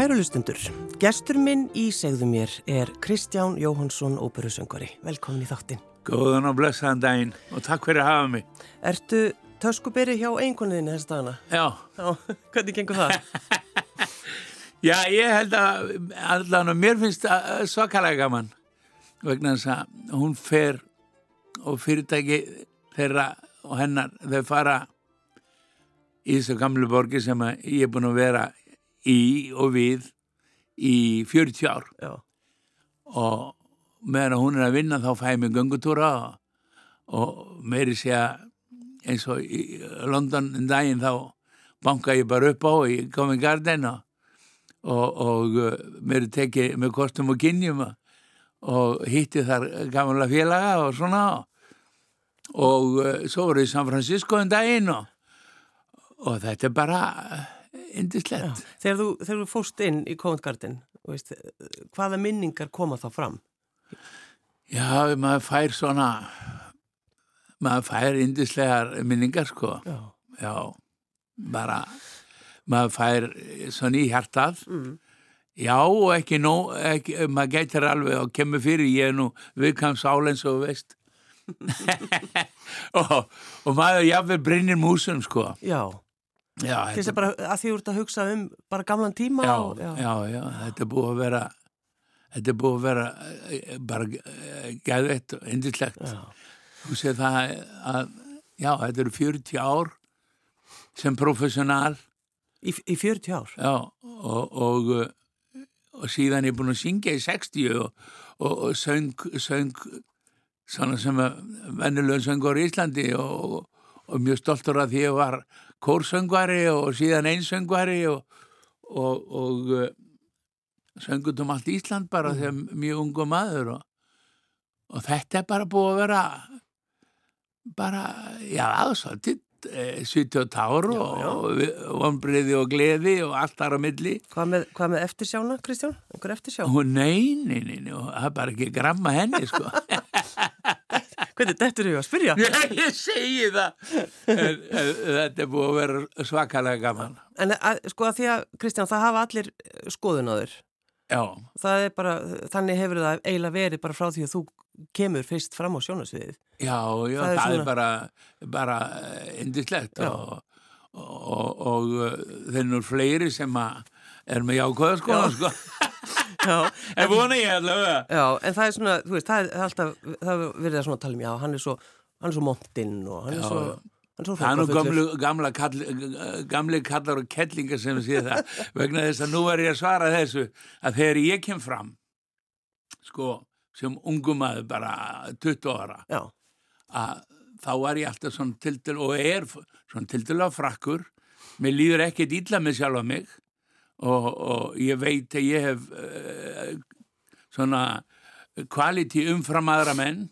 Kæru lustundur, gestur minn í segðu mér er Kristján Jóhansson, óperusöngvari. Velkomin í þáttin. Góðan og blessaðan daginn og takk fyrir að hafa mig. Ertu töskuberi hjá einhvernðinni þess dagana? Já. Já, hvernig gengur það? Já, ég held að allan og mér finnst það svakalega gaman vegna þess að hún fer og fyrirtæki þeirra og hennar þau fara í þessu gamlu borgi sem ég er búin að vera í og við í 40 ár Já. og meðan hún er að vinna þá fæ ég mig göngutúra og, og meiri að eins og í London en daginn þá banka ég bara upp á í Covent Garden og, og, og uh, meiri teki með kostum og kynjum og, og hitti þar gamla félaga og svona og uh, svo voru í San Francisco en daginn og þetta er bara indislegt. Þegar þú, þegar þú fóst inn í Covent Garden, veist, hvaða minningar koma þá fram? Já, maður fær svona, maður fær indislegar minningar sko. Já. Já, bara, maður fær svona í hjartað. Mm. Já, og ekki nóg, ekki, maður gætir alveg og kemur fyrir, ég er nú viðkam sálens og veist. og, og maður jáfnveg brinnir músum sko. Já. Já, Til þess að bara að því þú ert að hugsa um bara gamlan tíma já, og, já. já, þetta er búið að vera þetta er búið að vera eh, bara gæðveitt og indislegt þú sé það að já, þetta eru 40 ár sem professional Í, í 40 ár? Já, og, og, og síðan er ég búin að syngja í 60 og, og söng, söng svona sem vennulegum söngur í Íslandi og mjög stoltur að því að ég var kórsöngvari og síðan einsöngvari og, og, og uh, söngut um allt Ísland bara mm. þegar mjög ungu maður og, og þetta er bara búið að vera bara, já, aðsvöldið 70 ár og vonbriði og gleði og allt þar á milli. Hvað með, hvað með eftirsjána, Kristján? Einhver eftirsjá? Ó, nei, nei, nei, nei, það er bara ekki gramma henni, sko. Hvernig þetta eru að spyrja? Já, ég segi það. En, en, þetta er búið að vera svakalega gaman. En að, sko að því að, Kristján, það hafa allir skoðun á þér. Já. Það er bara, þannig hefur það eiginlega verið bara frá því að þú kemur fyrst fram á sjónasviðið. Já, já, það er, það er bara, bara indislegt og, og, og, og þeir eru fleiri sem er með jákvæða sko. sko. Já, en vona ég allavega. Já, en það er svona, þú veist, það er alltaf, það verður svona að tala um, já, hann er svo, hann er svo montinn og hann er svo... Það er nú gamlu, gamla kall, gamli kallar og kettlingar sem sé það vegna þess að nú er ég að svara þessu að þegar ég kem fram sko sem ungum aður bara 20 ára Já. að þá var ég alltaf svona tildil og er svona tildil á frakkur mér líður ekkert ítla með sjálfa mig og, og ég veit að ég hef uh, svona kvaliti umfram aðra menn.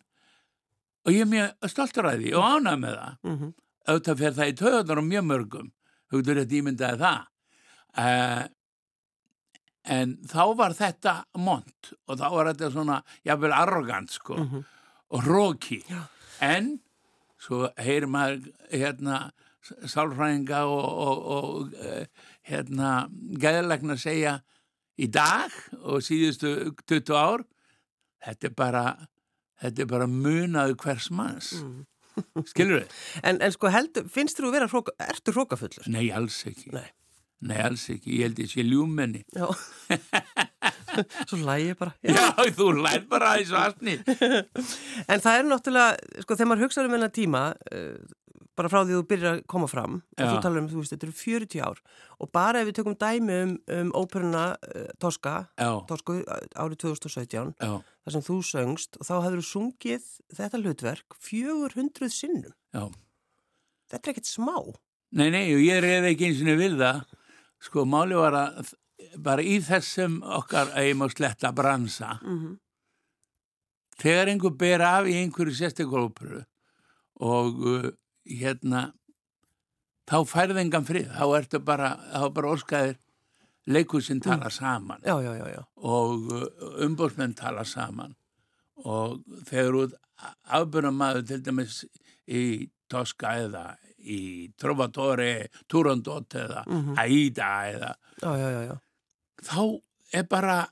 Og ég er mjög stoltur að því og ánað með það. Mm -hmm auðvitað fer það í töðunar og mjög mörgum. Hugður þetta ímyndaði það. Uh, en þá var þetta mont og þá var þetta svona jáfnveil arrogant sko. Mm -hmm. og róki en svo heyrir maður hérna sálfræðinga og, og, og uh, hérna gæðilegna segja í dag og síðustu 20 ár þetta er bara þetta er bara munaðu hvers manns mm. Skilur þið? En, en sko heldur, finnst þú að vera hróka, ertu hrókafullur? Nei, alls ekki. Nei. Nei, alls ekki. Ég held ég sé ljúmenni. Já. Svo læg ég bara. Já, Já þú læg bara í svartni. en það er náttúrulega, sko, þegar maður hugsaður um enna tíma, uh, bara frá því þú byrjar að koma fram, og þú talar um, þú veist, þetta eru 40 ár, og bara ef við tökum dæmi um, um óperuna uh, Toska, Já. Tosku árið 2017, Já. þar sem þú söngst, og þá hefur þú sungið þetta hlutverk 400 sinnum. Já. Þetta er ekkert smá. Nei, nei, ég reyði ekki eins og við það. Sko, máli var að bara í þessum okkar eigum og sletta bransa mm -hmm. þegar einhver ber af í einhverju sérstakópuru og uh, hérna þá færði engan frið. Þá ertu bara, þá bara orskaðir leikusinn tala mm. saman. Já, já, já, og uh, umbóðsmenn tala saman. Og þegar út afbjörnamaður til dæmis í Tosca eða í Trovatore, Turandot eða Mhm. Aida eða þá er bara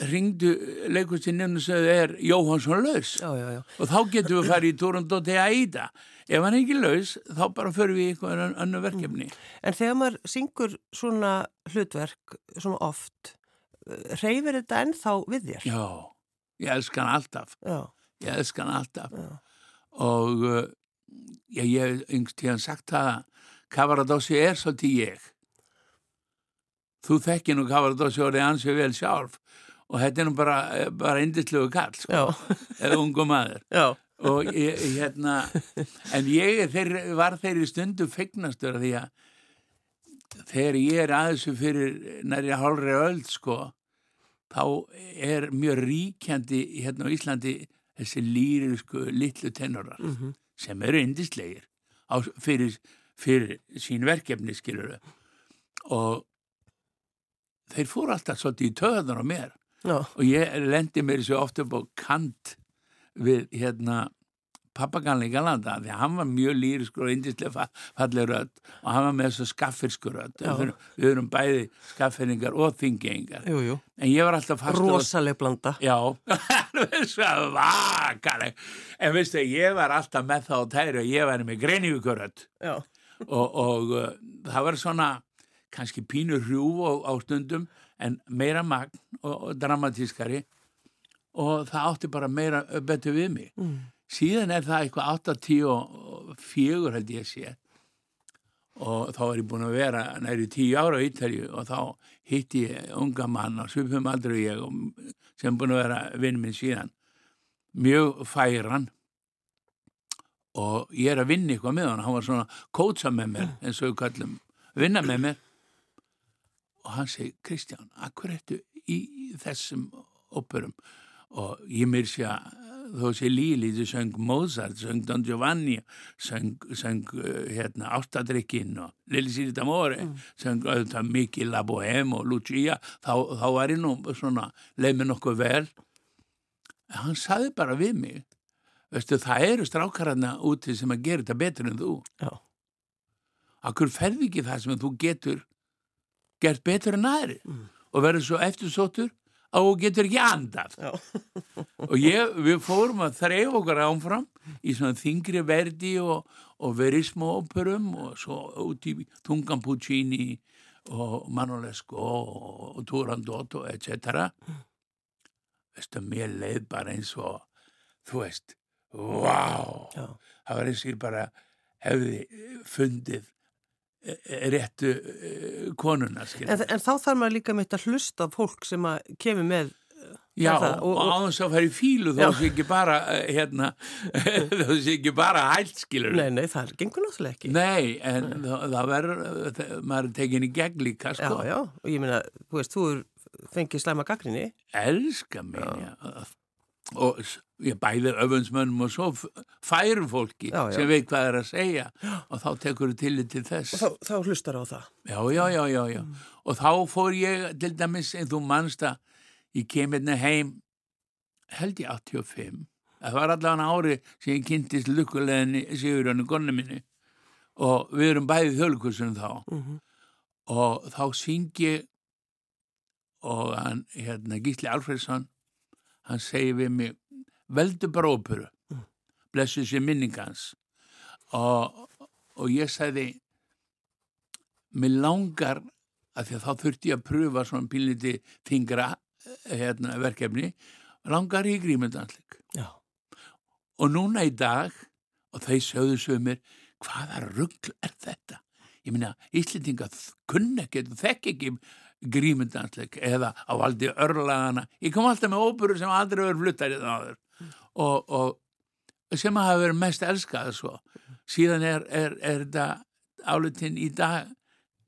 ringdu leikustinn nefnum sem er Jóhansson laus? Og þá getum við farið í Toronto til Aida ef hann er ekki laus þá bara förum við í eitthvað annu verkefni. En þegar maður syngur svona hlutverk svona oft reyfir þetta ennþá við þér? já, ég elska hann alltaf. Já, ég elska hann alltaf. Já, og uh, ég hef yngst tíðan sagt það að Cavaradossi er svolítið ég. Þú þekkir nú Cavaradossi orðið ansið vel sjálf. Og þetta er nú bara, bara indislegu kall sko, eða ungu maður. Já, og ég, hérna en ég þeir, var þeirri stundu feignastur því að þegar ég er aðeinsu fyrir næri hálfri öld sko þá er mjög ríkjandi hérna á Íslandi þessi lýrisku litlu tenorar mhm, sem eru indislegir á, fyrir, fyrir sín verkefni skilur og þeir fóru alltaf svolítið í töðunar á mér. Já, og ég lendi mér svo oft upp á kant við hérna pappagalni Galanda því að hann var mjög lýriskur og indislega falleg rödd og hann var með þessu skaffirskur rödd. Við, erum bæði skaffiringar og þingengar en ég var alltaf fastur rosaleg blanda. Já, alveg svo vakaleg. En veistu, ég var alltaf með það á tæru og ég var með greinivíkurödd Já, og, og uh, það var svona kannski pínur hrjúf á, á stundum en meira magn og, og dramatískari og það átti bara meira betur við mig. Mm. síðan er það eitthvað 84 held ég sé. Og þá er ég búin að vera næri 10 ára á Ítalju og þá hitti ég unga mann á svipum aldrei ég og- sem búin að vera vinn minn síðan. Mjög færan og ég er að vinna eitthvað með hann. Hann var svona kótsa með mér eins og við kallum vinna með mér. Og hann segi Kristján, akkur ertu í þessum óperum og ég mér sé að þó sé Líli, söng Mozart, söng Don Giovanni, söng, söng uh, hérna, Ástadrykkin og Lili Sýrita Móri, mm. söng auðvitað Mikið La Bohème og Lucia, þá, þá var ég nú svona, leið mér nokkuð vel. Hann saði bara við mig, veistu, það eru strákararna úti sem að gera þetta betur en þú. já, Akkur ferði ekki það sem þú getur gert betur en aðri Mm. og verður svo eftirsóttur að þú getur ekki andað. Og ég, við fórum að þreif okkur ámfram í svona þingri verdi og, og verismóperum og svo út í Tungan Puccini og Manolesco og, og Turandot og etc. Veistu, mér leið bara eins og, þú veist, vá, já, það var eins og ég bara hefði fundið réttu eh, konuna. En, en þá þarf maður líka mitt að hlusta fólk sem að kemur með Já, Er það? og, Og- og- á þess að fara í fílu þó Já. sé ekki bara eh, hérna, þó sé ekki bara hælt skilur Nei, nei, það gengur náttúrulega ekki Nei, en það, það verður maður tekin í gegn líka Já, sko. já, og ég meina, þú veist, þú fengið slæma gaggrinni elska mig já. og s- ég bæði öfunnsmönnum og svo færu fólki Já, já. sem veit hvað er að segja. Og þá tekur þú tillit til þess. Og þá, þá hlustar á það. Já, já, já, já, já. Og þá fór ég til dæmis, en þú manst að ég kem hérna heim, held ég 85. Það var allavega ári sem ég kynntist lukkuleginni Sigurjónu gonni minni. Og við erum bæðið þjóðlukursunum þá. Mm og þá syngi og hann, hérna, Gísli Alfredsson, hann segir við mig, veldu bara óperu, blessu sér minningans og, og ég sagði, mér langar að því að þá þurfti ég að pröfa svona pínliti þingra hérna, verkefni, langar í grímundansleik. Já, Og núna í dag, og þeir sögðu sögumir, hvaða rugl er þetta? Ég meina, Íslendinga kunna ekki, þekk ekki grímundansleik eða á valdi örlagana. Ég kom alltaf með óperu sem aldrei verið fluttar í það áður og, og sem hafa verið mest elskað svo. Síðan er, er, er þetta álutin í dag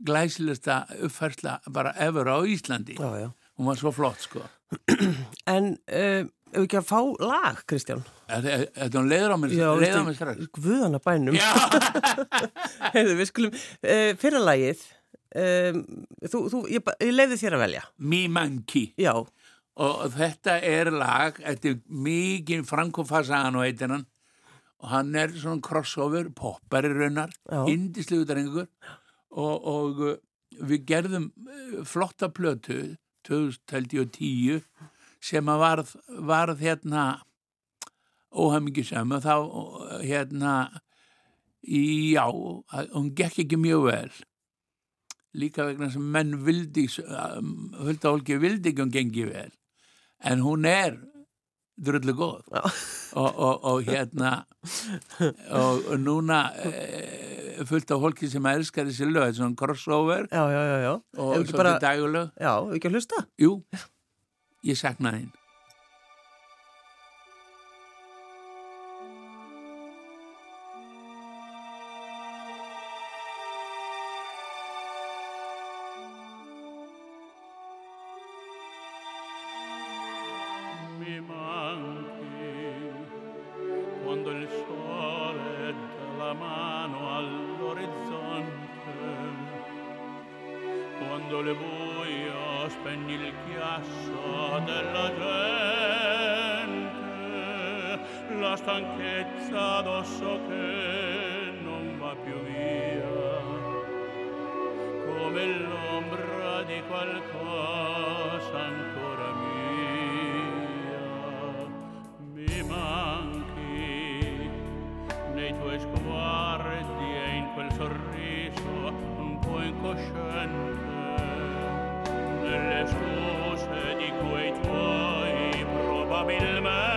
glæsilegsta uppfærsla bara ever á Íslandi. já, já Hún var svo flott, sko. En uh, ef ekki að fá lag, Kristján Þetta hún leiður á mér, leiður á mér strax. Guðana bænum Já, Heyrðu, við skulum, uh, fyrra lagið um, þú, þú, ég, ég leiði þér að velja Me Monkey. Já, og þetta er lag eftir mikið Franco Fasano heitir hann. Og hann er svona crossover, poppari raunar Já. indislegu drengur. Og, og uh, við gerðum eh, flotta plötu 2010 sem að varð, varð hérna óhamingisam og þá hérna já, hún gekk ekki mjög vel. Líka vegna sem menn vildi hulda hólki vildi ekki hún gengi vel en hún er drullu góð. Og, og, og hérna og, núna e, fullt af hólki sem elskar þessi lög, svona crossover. Já, já, já, og svolítið bara... dagulög Já, ekki að hlusta? Jú, ég saknaði hinn qualcosa ancora mia. Mi manchi nei tuoi sguardi e in quel sorriso un po' incosciente. Nelle scuse di quei tuoi probabilmente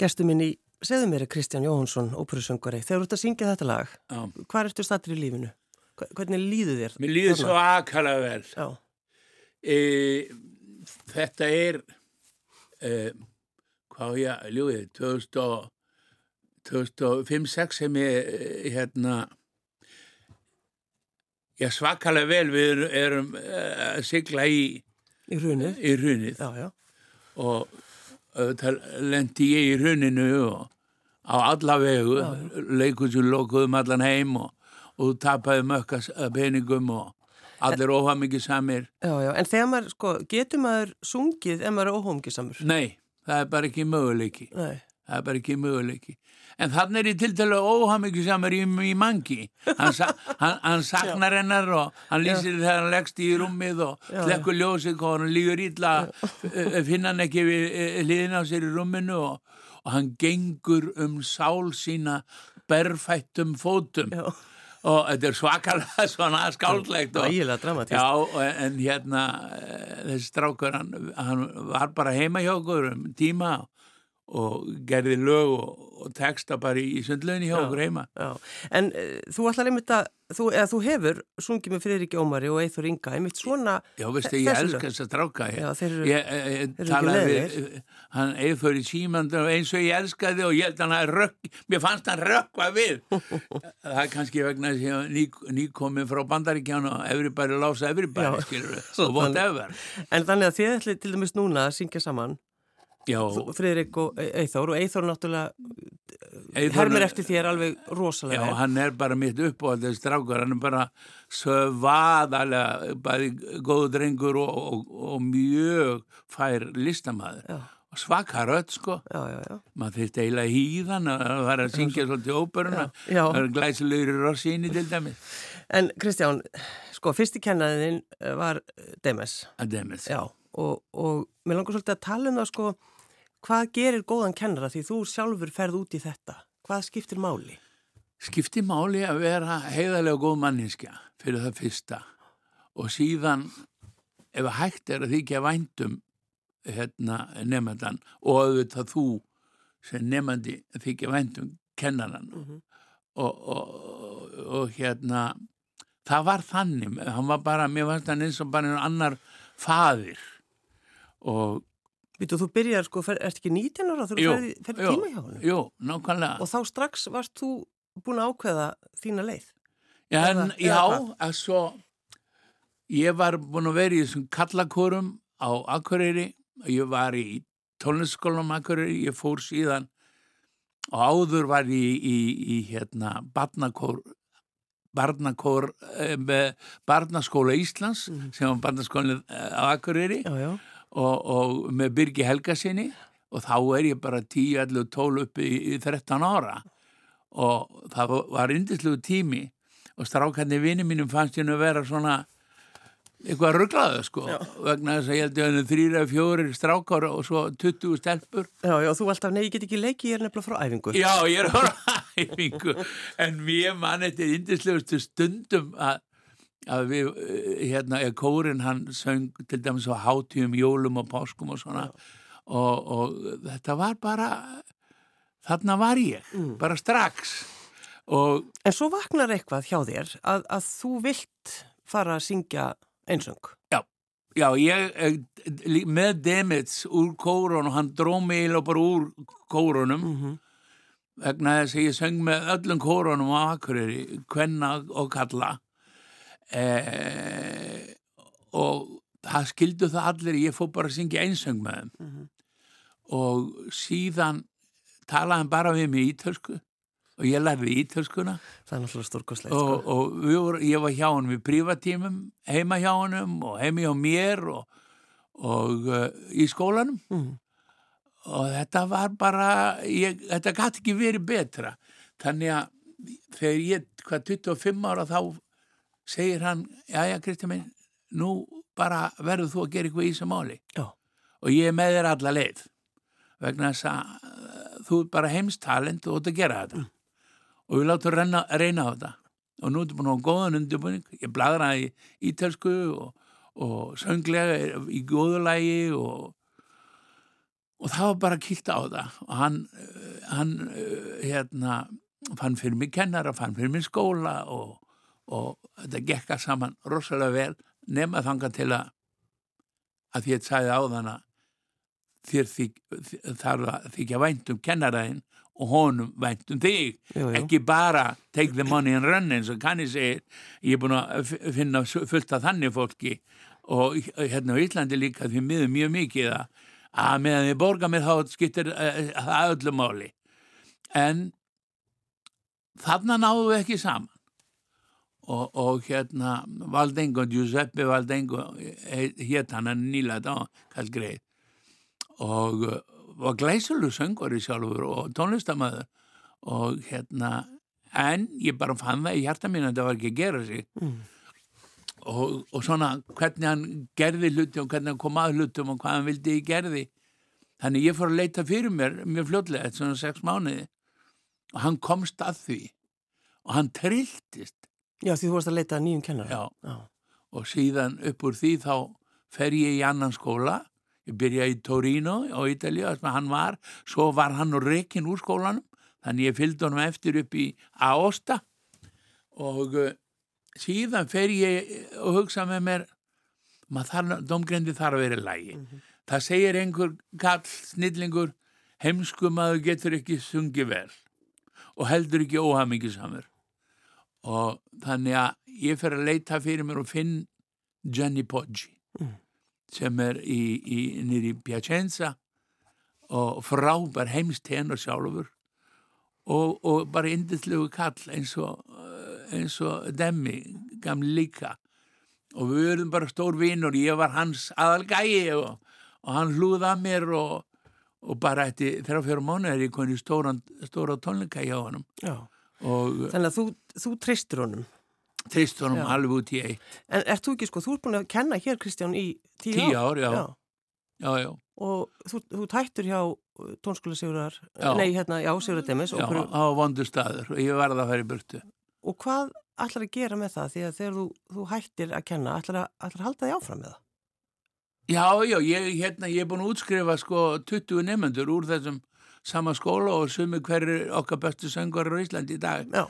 Gestur minn í Segðu mér Kristján Jóhansson, óperusöngari, þegar þú ert að syngja þetta lag, Já. hvað ertu stattur í lífinu? Hvernig líður þér? Mér líður svo akalega vel. E, þetta er, e, hvað ég, ljúið, 2005-06 sem ég, e, hérna, ég svakalega vel við erum e, að sigla í, í runið, í runið. Já, já. og lendi ég í hruninu og á alla vegu leikur sem lokuðum allan heim og, og tapaði mökkas peningum og, allir óhafmyggisamir Já, já, en þegar maður, sko, getur maður sungið ef maður er óhafmyggisamur? Nei, það er bara ekki möguleiki Nei. Það er bara ekki möguleiki. En þannig er ég til dælu óhafmyggisamur í, í mangi. Hann, sa, hann, hann saknar hennar og hann lýsir þegar hann leggst í rúmið og Já, slekkur ljósið og hann lígur eh, finna hann ekki við hliðin á sér í rúminu og, og hann gengur um sál sína berfættum fótum. Já, og þetta er svakalega svona skáldlegt og. Já, en hérna eh, þessi strákur, hann, hann var bara heima hjá okkur um tíma og gerði lög og, og texta bara í sundlöginni hjá Já. okkur heima. Já, en uh, þú ætlar einmitt að, þú, eða þú hefur sungið með Friðriki Ómari og Eithur Inga, einmitt svona, Já, veistu, ég Þessi elska lög. þess að stráka. Ég, ég, ég, þeir eru talaði við, hann eifur í símandu eins og ég elskaði og ég held hann að rökk, mér fannst hann rökkva við. það er kannski vegna þess að ég ný, nýkomið frá bandaríkjánu og everybody loves everybody, Já. skilur og whatever. en þannig að þið ætlir til dæmis núna að syngja saman, Friðrik og E- Eithor, og Eithor náttúrulega Eyþór- hermir eftir þér alveg Já, rosalega vel. hann er bara mitt uppáhaldið strákur, hann er bara sövaðalega, bæði góðu drengur og, og, og mjög fær listamæður. Já, Og svaka rödd, sko. já, já, já. Maður þurfti eiginlega hýðan að vera að syngja svolítið óperuna. Já. Það er glæsilegur í Rossini til dæmis. En Kristján, sko, fyrsti kennaðin var eh, Demes, dæmis. já, og, og mér langar svolítið að tala um það, sko, hvað gerir góðan kennara því þú sjálfur ferð út í þetta? Hvað skiptir máli? Skipti máli að vera heiðarlega góð manninskja fyrir það fyrsta. Og síðan, ef hægt er að þykja væntum hérna, nefndan og auðvitað þú sem nefnandi þykja væntum kennaran Mhm. og, og, og hérna það var þannig, hann var bara mér fannst hann eins og bara einn annar faðir og Vítu, þú byrjar, sko, fer, ert ekki 19 ára þegar þú ferði, tíma hjá hann? jú, nákvæmlega Og þá strax varst þú búin að ákveða þína leið? Já, en, Eða- eða já svo ég var búin að vera í þessum kallakorum á Akureyri ég var í tónlistaskólanum Akureyri, ég fór síðan og áður var ég í, í, í hérna barnakór barnakór eh, barnaskóla Íslands Mhm. sem var barnaskólinn eh, á Akureyri Já, já. Og, og með Birgi Helgasinni og þá er ég bara 10, 11, 12 upp í, í 13 ára og það var indislegu tími og strákarnir vinni mínum fannst ég nú vera svona eitthvað rugglaðu sko Já. vegna þess að ég held að það er þrýra, fjórir strákar og svo 20 stelpur Já, já, þú alltaf, nei, ég get ekki leikið, ég er nefnilega frá æfingu. Já, ég er á æfingu en mér mann þetta er indislegustu stundum að, að við, eh, hérna, er kórin hann söng til dæmis á hátíum, jólum og páskum og svona. Og, og þetta var bara þarna var ég, Mm. bara strax. Og En svo vaknar eitthvað hjá þér að, að þú vilt fara að syngja einsöng. já, ég eh, lí- með Demits úr kórun og hann dró mig eiginlega bara úr kórunum. Mm vegna þess að ég söng með öllum kórunum á Akureyri, kvenna og kalla eh, og það skildu það allir, ég fór bara að syngja einsöng með þeim Mhm. og síðan talaði hann bara við mig ítölsku og ég lærði ítölskuna Það er náttúrulega stórkoslega, og, sko. og voru, ég var hjá hann við prívatímum, heima hjá honum og heima hjá mér og, og uh, í skólanum Mm. og þetta var bara ég, þetta gæti ekki verið betra þannig að þegar ég hvað 25 ára þá segir hann, já já Kristján minn nú bara verður þú að gera eitthvað í þessu máli. Já. og ég er með þér alla leið vegna þess að uh, þú er bara heimstalent og þú ert að gera þetta. Og við látum reyna, reyna á þetta. Og nú ertu búin að hafa góðan undirbúning. Ég bladraði í ítelsku og, og sönglega í góðulægi og og það var bara kýlt á það og hann, eh, hann eh, hérna, fann fyrir mig kennara fann fyrir mig skóla og, og þetta gekka saman rosalega vel nema þanga til að að því að sagði á þann að þér þyk, þarf að þykja vænt um kennaraðinn og honum vænt um þig. Jú, jú. ekki bara take the money and run eins og kanni segir. Ég er búin að finna fullt af þannig fólki. Og hérna á Íslandi líka því miður mjög mikið að, að meðan þið borga mér þá skiptir uh, það öllu máli. En þarna náðu við ekki saman og, og hérna Valdengo, Giuseppe Valdengo hétt hann þá kallt greið og var glæsulur söngari sjálfur og tónlistamæður og hérna en ég bara fann það í hjarta mín að það var ekki að gera sig. Mm. og, og svona hvernig hann gerði hluti og hvernig hann kom að hlutum og hvað hann vildi í gerði. Þannig ég fór að leita fyrir mér mjög fljótlega, þetta svona sex mánuði. Og hann komst að því. Og hann trilltist Já, því þú varst að leita að nýjum kennara. Já. Já. og síðan upp úr því þá fer ég í annan skóla ég byrjaði í Torino á Ítalíu þar sem hann var, svo var hann og rekin úr skólanum, þannig ég fylgdi honum eftir upp í Aosta og uh, síðan fer ég og hugsa með mér maður þarf, domgrendi þarf að vera lægi það segir einhver kall snillingur heimskum að þú getur ekki sungi vel og heldur ekki óhamingisamur og þannig að ég fer að leita fyrir mér og finn Gianni Poggi Mm. sem er í, í, nýri Piacenza og frábær heimstenur sjálfur og, og bara indislegu kall eins og, eins og Demi, gamli líka og við verðum bara stór vinnur ég var hans aðalgægi og, og hann hlúða mér og, og bara eftir þeirra fyrir mánu er ég koni stóra, tónleika hjá honum Já. Og Þannig að þú, þú treystir honum. trist honum Já. alveg út í eitt En ert þú ekki, sko, þú ert búin að kenna hér, Kristján, í tíu, Tíu ár, já. já. já, já, Og þú, þú tættur hjá tónskóla Sigurar, nei, hérna, já, Sigurar Demis. já, Og, á vondu staður ég varð að í burtu og hvað ætlar að gera með það? Því að þegar þú, þú hættir að kenna, ætlar að, ætlar að halda því áfram með það? Já, já, ég, hérna, ég er búin að útskrifa sko 20 nefnendur úr þessum sama skóla og sumi hverju okkar bestu söngur á Íslandi í dag. Já.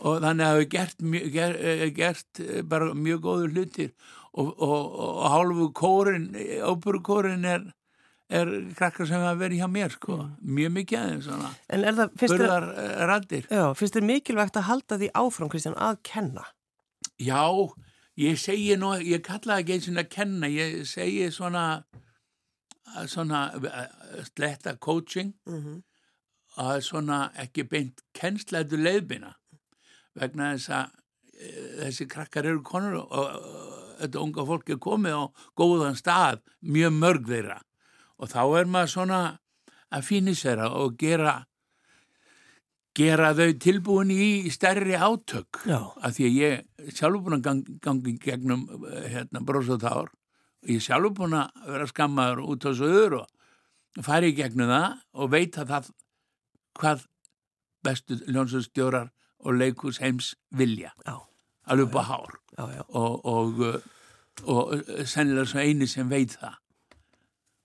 og þannig að hafa gert, eh, gert eh, bara mjög góður hlutir. Og, og, og hálfu kórin, óperukórin er, er krakkar sem hafa verið hjá mér sko, mjög mikið aðeins svona, En er það, finnst þér, finnst þér mikilvægt að halda því áfram, Kristján, að kenna? Já, ég segi nú, ég kalla ekki eins og að kenna, ég segi svona, svona eh, sletta coaching. Mm að svona ekki beint kennslætu leiðbina vegna þess að e, þessi krakkar eru konur og, þetta unga fólk er komið á góðan stað, mjög mörg þeirra. Og þá er maður svona að finisera og gera gera þau tilbúin í stærri átök. Já. af því að ég sjálfur búin að gang, gangi gegnum eh, hérna, brósatár og ég sjálfur búin að vera skammaður út á söður og fari í gegnum það og veit að það hvað bestu ljónsustjórar og leikus heims vilja. Já, alveg upp á hár. Já, já. og, og, og uh, sennilega svo eini sem veit það.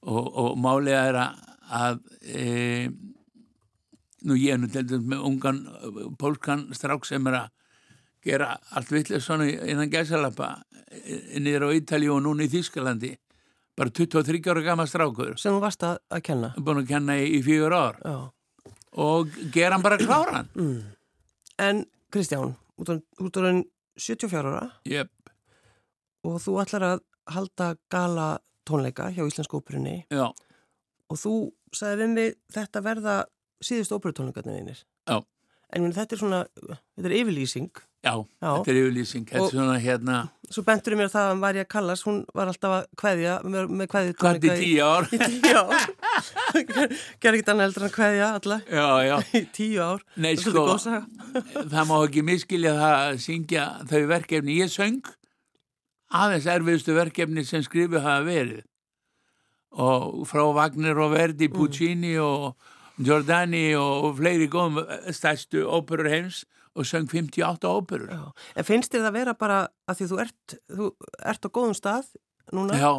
Og, og málega er að, e, nú ég er nú til dæmis með ungan pólskan strák sem er að gera allt vitlega svona innan gæsalappa niður á Ítali og núna í Þískalandi bara 23 ára gama strákur Sem þú varst að, að kenna? búin að kenna í, í fjögur ár Já. og gera hann bara kláran Mm. En, Kristján, út af- út af 74 ára yep. og þú ætlar að halda gala tónleika hjá Íslensku óperunni og þú sagði við mig þetta verða síðust óperutónleikarnir. Já. En þetta er svona, þetta er yfirlýsing. Já, Já. þetta er yfirlýsing þetta er svona hérna Svo bentur mér það að Marja Callas, hún var alltaf að kveðja með, kveðju hvað er tíu ár? Í tíu ár. Gerði ekki annað heldur en að kveðja alla. Já, já, í tíu ár. nei Það sko það má ekki miskilja það að syngja þau verkefni. Ég söng aðeins erfiðustu verkefni sem skrifu hafa verið. Og frá Wagner og Verdi, Puccini og Giordani og fleiri góðum stærstu óperur heims og söng 58 óperur Já. En finnst þér það vera bara að því þú ert, þú ert á góðum stað núna já,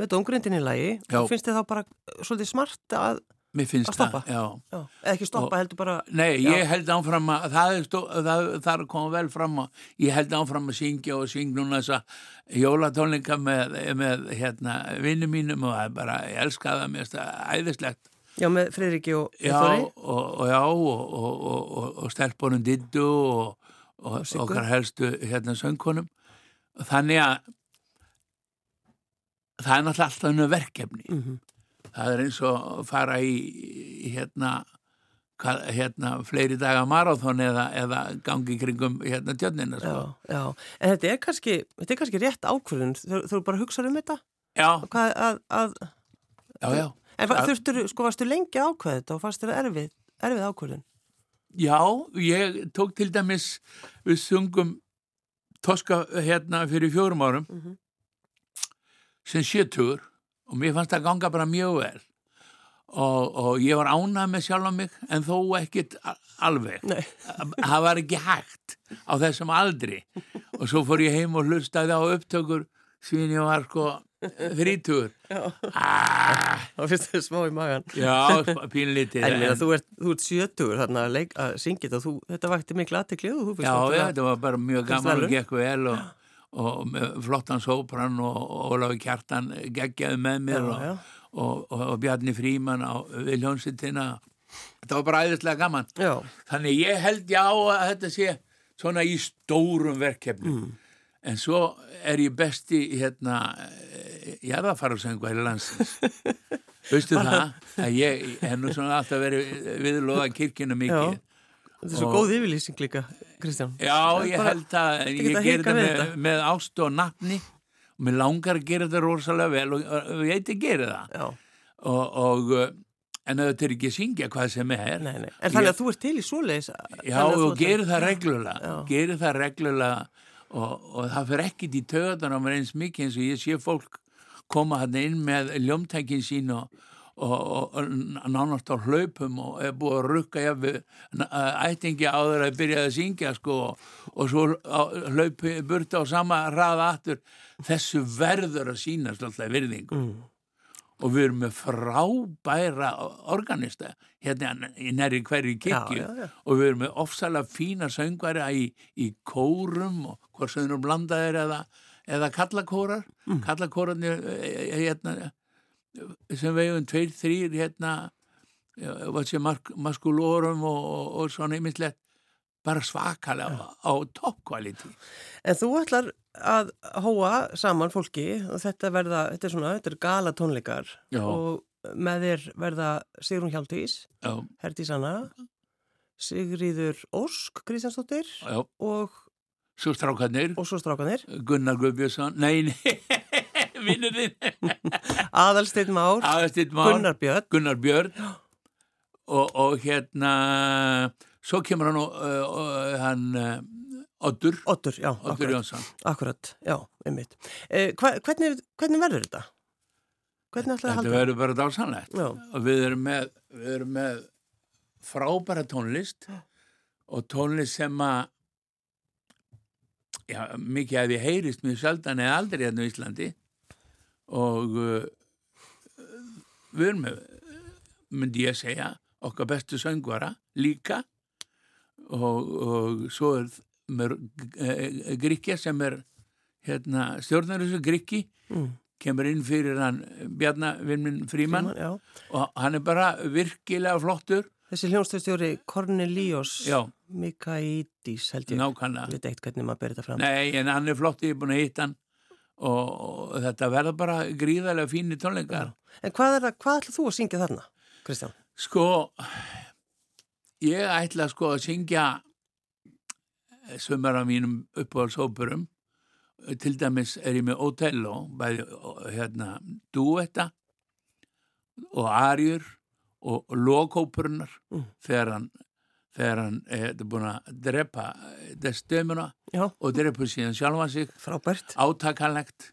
með dóngrindin í lagi, Já. finnst þér þá bara svolítið smart að, mér finnst það já. já, eða ekki stoppa, Og- heldur bara, Nei, Já. ég held áfram að það er, það, það komið vel fram að ég held áfram að syngja og syng núna þessa jólatónleika með, með hérna, vinnu mínum og bara, ég elska það það æðislegt já, með Friðriki og Já, Þóri. og, og já, og, og, og, stelpunum Dittu og, okkar helstu hérna söngkonum. Þannig að það er náttúrulega alltaf hennu verkefni. Mm Það er eins og fara í, í hérna hérna, fleiri daga marathón eða, eða gangi kringum hérna tjörnina sko. Já, já, en þetta er kannski, þetta er kannski rétt ákvörðun, þú, þú bara hugsaður um þetta? Já, Hvað, að, að, já, já. En þurftur, sko, varstu lengi þetta og fannst þér erfið, erfið ákvörðun? Já, ég tók til dæmis við sungum Toska hérna fyrir fjórum árum Mhm. sem sjötugur og mér fannst það ganga bara mjög vel og, og ég var ánað með sjálf mig en þó ekkit alveg það var ekki hægt á þessum aldri og svo fór ég heim og hlustaði á upptökur síðan ég var sko ah, þá finnst þér smá í magan. Já, pínlítið En en- þú ert, þú ert sjötugur þarna að, leik, að syngja þetta þetta vakti miklu aðtekli Já, já, þetta var bara mjög gaman og gekk vel og, og flottan sópran og, Ólafi Kjartan geggjaði með mér Já, og. Og, og, Bjarni Fríman á Viljónsittina þetta var bara æðislega gaman. Já, þannig ég held já að þetta sé svona í stórum verkefnum. Mm. En svo er ég besti hérna jarðafarasöngu í landsins. Veistu það? að ég hef nú svona alltaf verið viðlóða kirkjuna mikið. Þetta er svo góð yfirlýsing líka, Kristján. Já, ég held að ég að ger hika þetta með, ást og nafni. Og mér langar að gera þetta rosalega vel og, ég eitthvað gera það. Og, og uh, en þetta er ekki að syngja hvað sem er. Nei, nei. En þannig að þú ert til í svoleiðis. já og gerir það reglulega. Gerir það reglulega og, og það fyrir ekkit í töðan á mér eins mikið eins og ég sé fólk koma hann inn með ljómtækin sín og, og, og, nánast á hlaupum og er búið að rukka jafnveg ættingi áður að byrja að syngja sko og, og svo hlaupi burti á sama hraða aftur þessu verður að sína svolítið virðingu Mm. og við erum með frábæra organista hérna í næri hverju já. og við erum með ofsalega fína söngværi í, í kórum og hvort sem þeir eru blandaðir eða, eða kallakórar mm. kallakórarnir eh, hérna, sem vegum tveir, þrýr hérna maskulórum og, og, og svona ymmislegt bara svakalega á, á toppkvaliti En þú ætlar að hóa saman fólki. Og þetta verða, þetta er svona, þetta er gala tónleikar Já. og með þér verða Sigrun Hjaldís, já, Herdís Anna, Sigríður Ósk, Kristjánsdóttir já, og, svo strákarnir. Og svo strákanir, Gunnar Guðbjörnsson, nei, nei vinnurinn Aðalsteinn Már, Aðalsteinn Már, Gunnar Björn, Gunnar Björn. Og, og hérna svo kemur hann og hann uh, Oddur, Oddur, já, Oddur akkurat, Jónsson. Akkurat, já, einmitt. Eh, hva, hvernig, hvernig verður þetta? Hvernig ætlaði að þetta halda? verður bara dásanlegt og við erum með, við erum með frábæra tónlist. Og tónlist sem að já, mikið að við heyrist mjög sjaldan eða aldrei hérna á Íslandi. Og uh, við erum með myndi ég segja okkar bestu söngvara líka. Og, og svo er með Gríkja sem er hérna, stjórnar þessu Gríki mm, kemur inn fyrir hann Bjarnavinnin Fríman og hann er bara virkilega flottur. Þessi hljónstæðstjóri Cornelius. Já, Mikaidis held ég, nákvæmlega ég veit eitt hvernig maður ber þetta fram. Nei, en hann er flott, ég er búin að hitta hann og, og þetta verða bara gríðarlega fínir tónleikar En hvað er það, hvað ætlaði þú að syngja þarna, Kristján? Sko, ég ætla sko að syngja sumar af mínum uppáhaldshópurum til dæmis er ég með Otello bæði hérna duetta og arjur og, lokhópurnar Mm. þegar hann þegar hann er búin að drepa destömuna Já, og drepa síðan sjálfa sig frábært. átakanlegt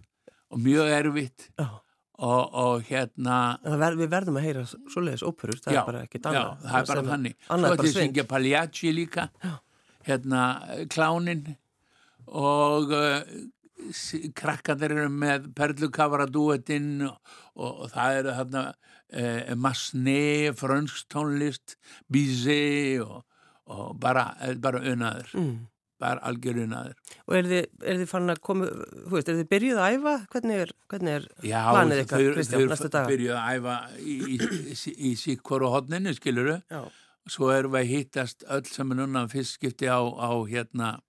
og mjög erfitt Já. og, og hérna ver, við verðum að heyra svoleiðis óperur, það Já, er bara ekkit Já, annað. það er bara þannig. Svo svindl. syngja Pagliacci líka, hérna klánin og uh, krakkandir eru með perlukavara dúetinn og, og, og það eru þarna uh, Masné, frönsk tónlist, Bizet og, og bara, eh, bara unaður, Mm. bara algjör unaður. Og er þið, er þið fann að koma, þú veist, er þið byrjuð að æfa? Hvernig er, hvernig er Já, planið ykkar, þau, Kristján, þau næstu daga? byrjuðu að æfa í, í, í, í síkvoru hodninu, skiluru. Já, svo erum við að hittast öll sem er núna fyrst skipti á, á hérna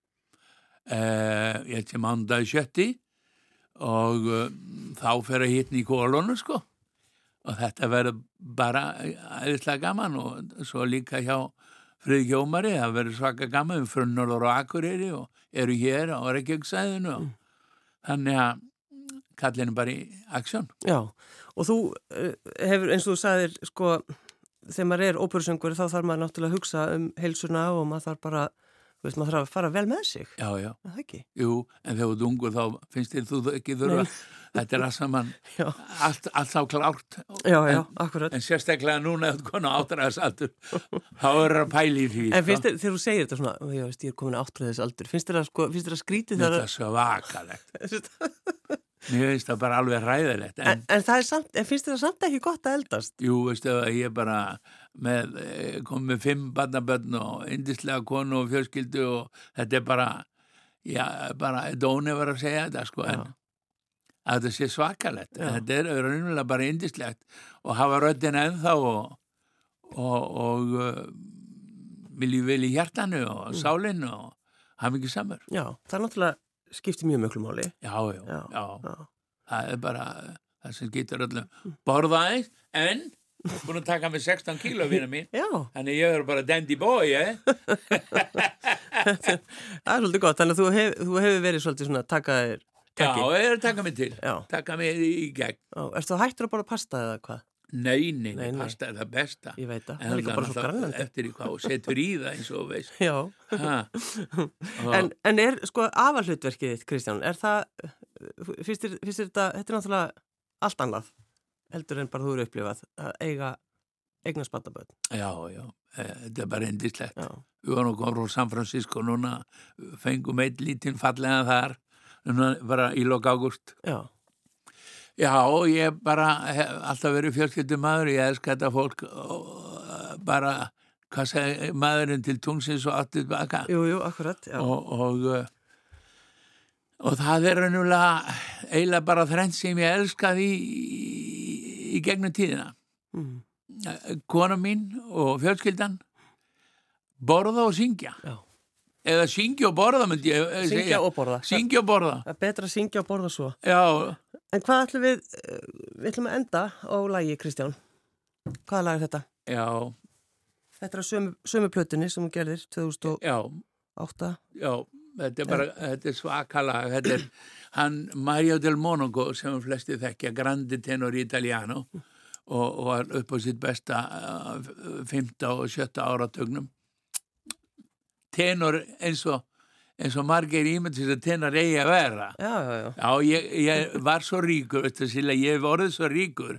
uh, ég sem ándaði sjötti og uh, þá fer að hittna í kólonu sko og þetta verður bara aðeinslega gaman og svo líka hjá Friði Hjómari, það verður svaka gaman við frunnar og akureyri og eru hér á Reykjavíksæðinu mm. þannig að kallinu bara í aksjón. Já, og þú uh, hefur eins og þú sagðir sko, þegar maður er óperusöngur þá þarf maður náttúrulega að hugsa um heilsuna og maður þarf bara Veist, maður þarf að fara vel með sig. Já, já. Það ekki. Jú, en þegar þú er ungur þá finnst þér þú ekki þurfa. Þetta er að saman allt, allt á klárt. Já, já, en, akkurat. En sérstaklega núna eða konar áttræðisaldur, þá er það pæli í því. En finnst þér, þegar þú segir þetta svona, já, veist, ég er komin áttræðisaldur, finnst þér að, sko, að skrítið þar að... Þetta er svo vakalegt. Mér finnst það bara alveg ræðilegt. En, en, en samt, en finnst það samt ekki gott að eldast? Jú, veistu, ég er bara með, eh, kom með fimm barnabönn og indislega konu og fjölskyldu og þetta er bara, já, bara, dóni var að segja þetta, sko, já. en að þetta sé svakalett. Þetta er raunverulega bara indislegt og hafa röddin ennþá og, og, og uh, viljið vilja hjartanu og mm. sálinu og hafa mikið samar. Já, það er náttúrulega skiptir mjög mjög máli. Já, já, já, já. það er bara það sem getur öllum borðaðið en búin að taka mig 16 kíló vina mín þannig ég er bara dandy boy eh? það er svolítið gott þannig að þú, hef, þú hefur verið svolítið svona takaðir já, ég er að taka mig til. Taka mig í, gegn. Erstu þú hættur að bara pasta eða hvað? Nei, nei, nei, pasta er það besta. Ég veit það, það er líka bara svo grannandi. Eftir í hvað, setur í það eins og veist. Já, en, en er sko afallutverkið þitt, Kristján, er það, finnst þér þetta, þetta er náttúrulega allt annað, heldur en bara þú eru upplifað, að eiga eigna spattaböð. Já, já, e, þetta er bara endislegt. Við varum okkur á San Francisco núna, fengum eitt lítinn fallega þar, núna bara í lok ágúst. Já. Já, ég bara hef alltaf verið fjölskyldum maður, ég elskar þetta fólk bara, hvað segir maðurinn til tungsins og aftur baka. Jú, jú, akkurat, já. Og, og, uh, og það er reynulega eiginlega bara þrenn sem ég elskaði í, í, í gegnum tíðina. Mm. Kona mín og fjölskyldan borða og syngja. Já. Eða syngja og borða, myndi ég segja. Syngja og borða. Syngja og borða. Það er betra að syngja og borða svo. Já. En hvað ætlum við, eh, við ætlum að enda á lægi, Kristján? Hvaða lag er þetta? Já. Þetta er sömu, sömu plötunni sem hún gerðir 2008. Já. Já, þetta er bara, ja. þetta er svakalag. Þetta er hann Mario del Monaco sem flesti þekkja, grandi tenor italiano og, og var upp á sitt besta 5. Eh, og 7. áratögnum tenor eins og eins og margir ímyndis að tenor eigi að vera. Já, já, já. já ég, ég var svo ríkur Silla, ég hef orðið svo ríkur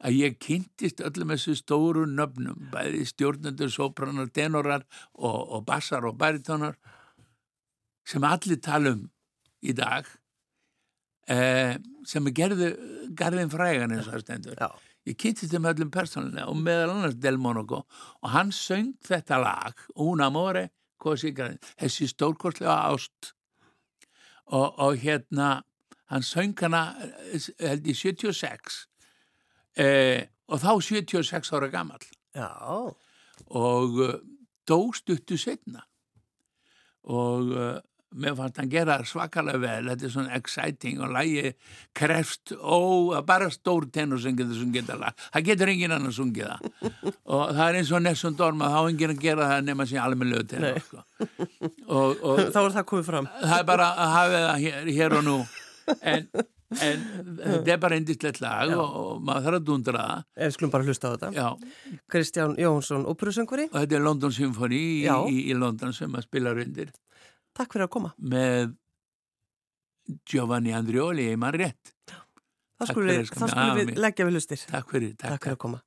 að ég kynntist öllum þessu stóru nöfnum, bæði stjórnendur sopranar, tenorar og, og bassar og baritónar sem allir talum í dag eh, sem gerðu garðin frægan eins og það stendur. Ég kynntist þeim öllum persónulega og meðal annars Del Monaco og hann söng þetta lag Una More þessi stórkostlega ást. Og, og hérna hann söng hana held í 76 eh, og þá 76 ára gammal og uh, dóst uttu setna og uh, mér fannst hann gera svakalega vel. Þetta er svona exciting og lægi krefst og bara stór tenor sem getur sungið það það getur engin annan sungið það. Og það er eins og Nessun Dorma þá er engin að gera það nema sem alveg lög tenor sko. og, og þá er það komið fram. Það er bara að hafa það hér, hér og nú. En, en þetta er bara eindislegt lag og, og maður þarf að dundra það. Ef skulum bara hlusta á þetta. Já. Kristján Jónsson, óperusöngvari. Og þetta er London Symphony í, í, í London sem maður spilar undir Takk fyrir að koma. Með Giovanni Andrioli, ég maður rétt. Það skulum við, við leggja við lustir. Takk fyrir. Takk, takk fyrir að koma.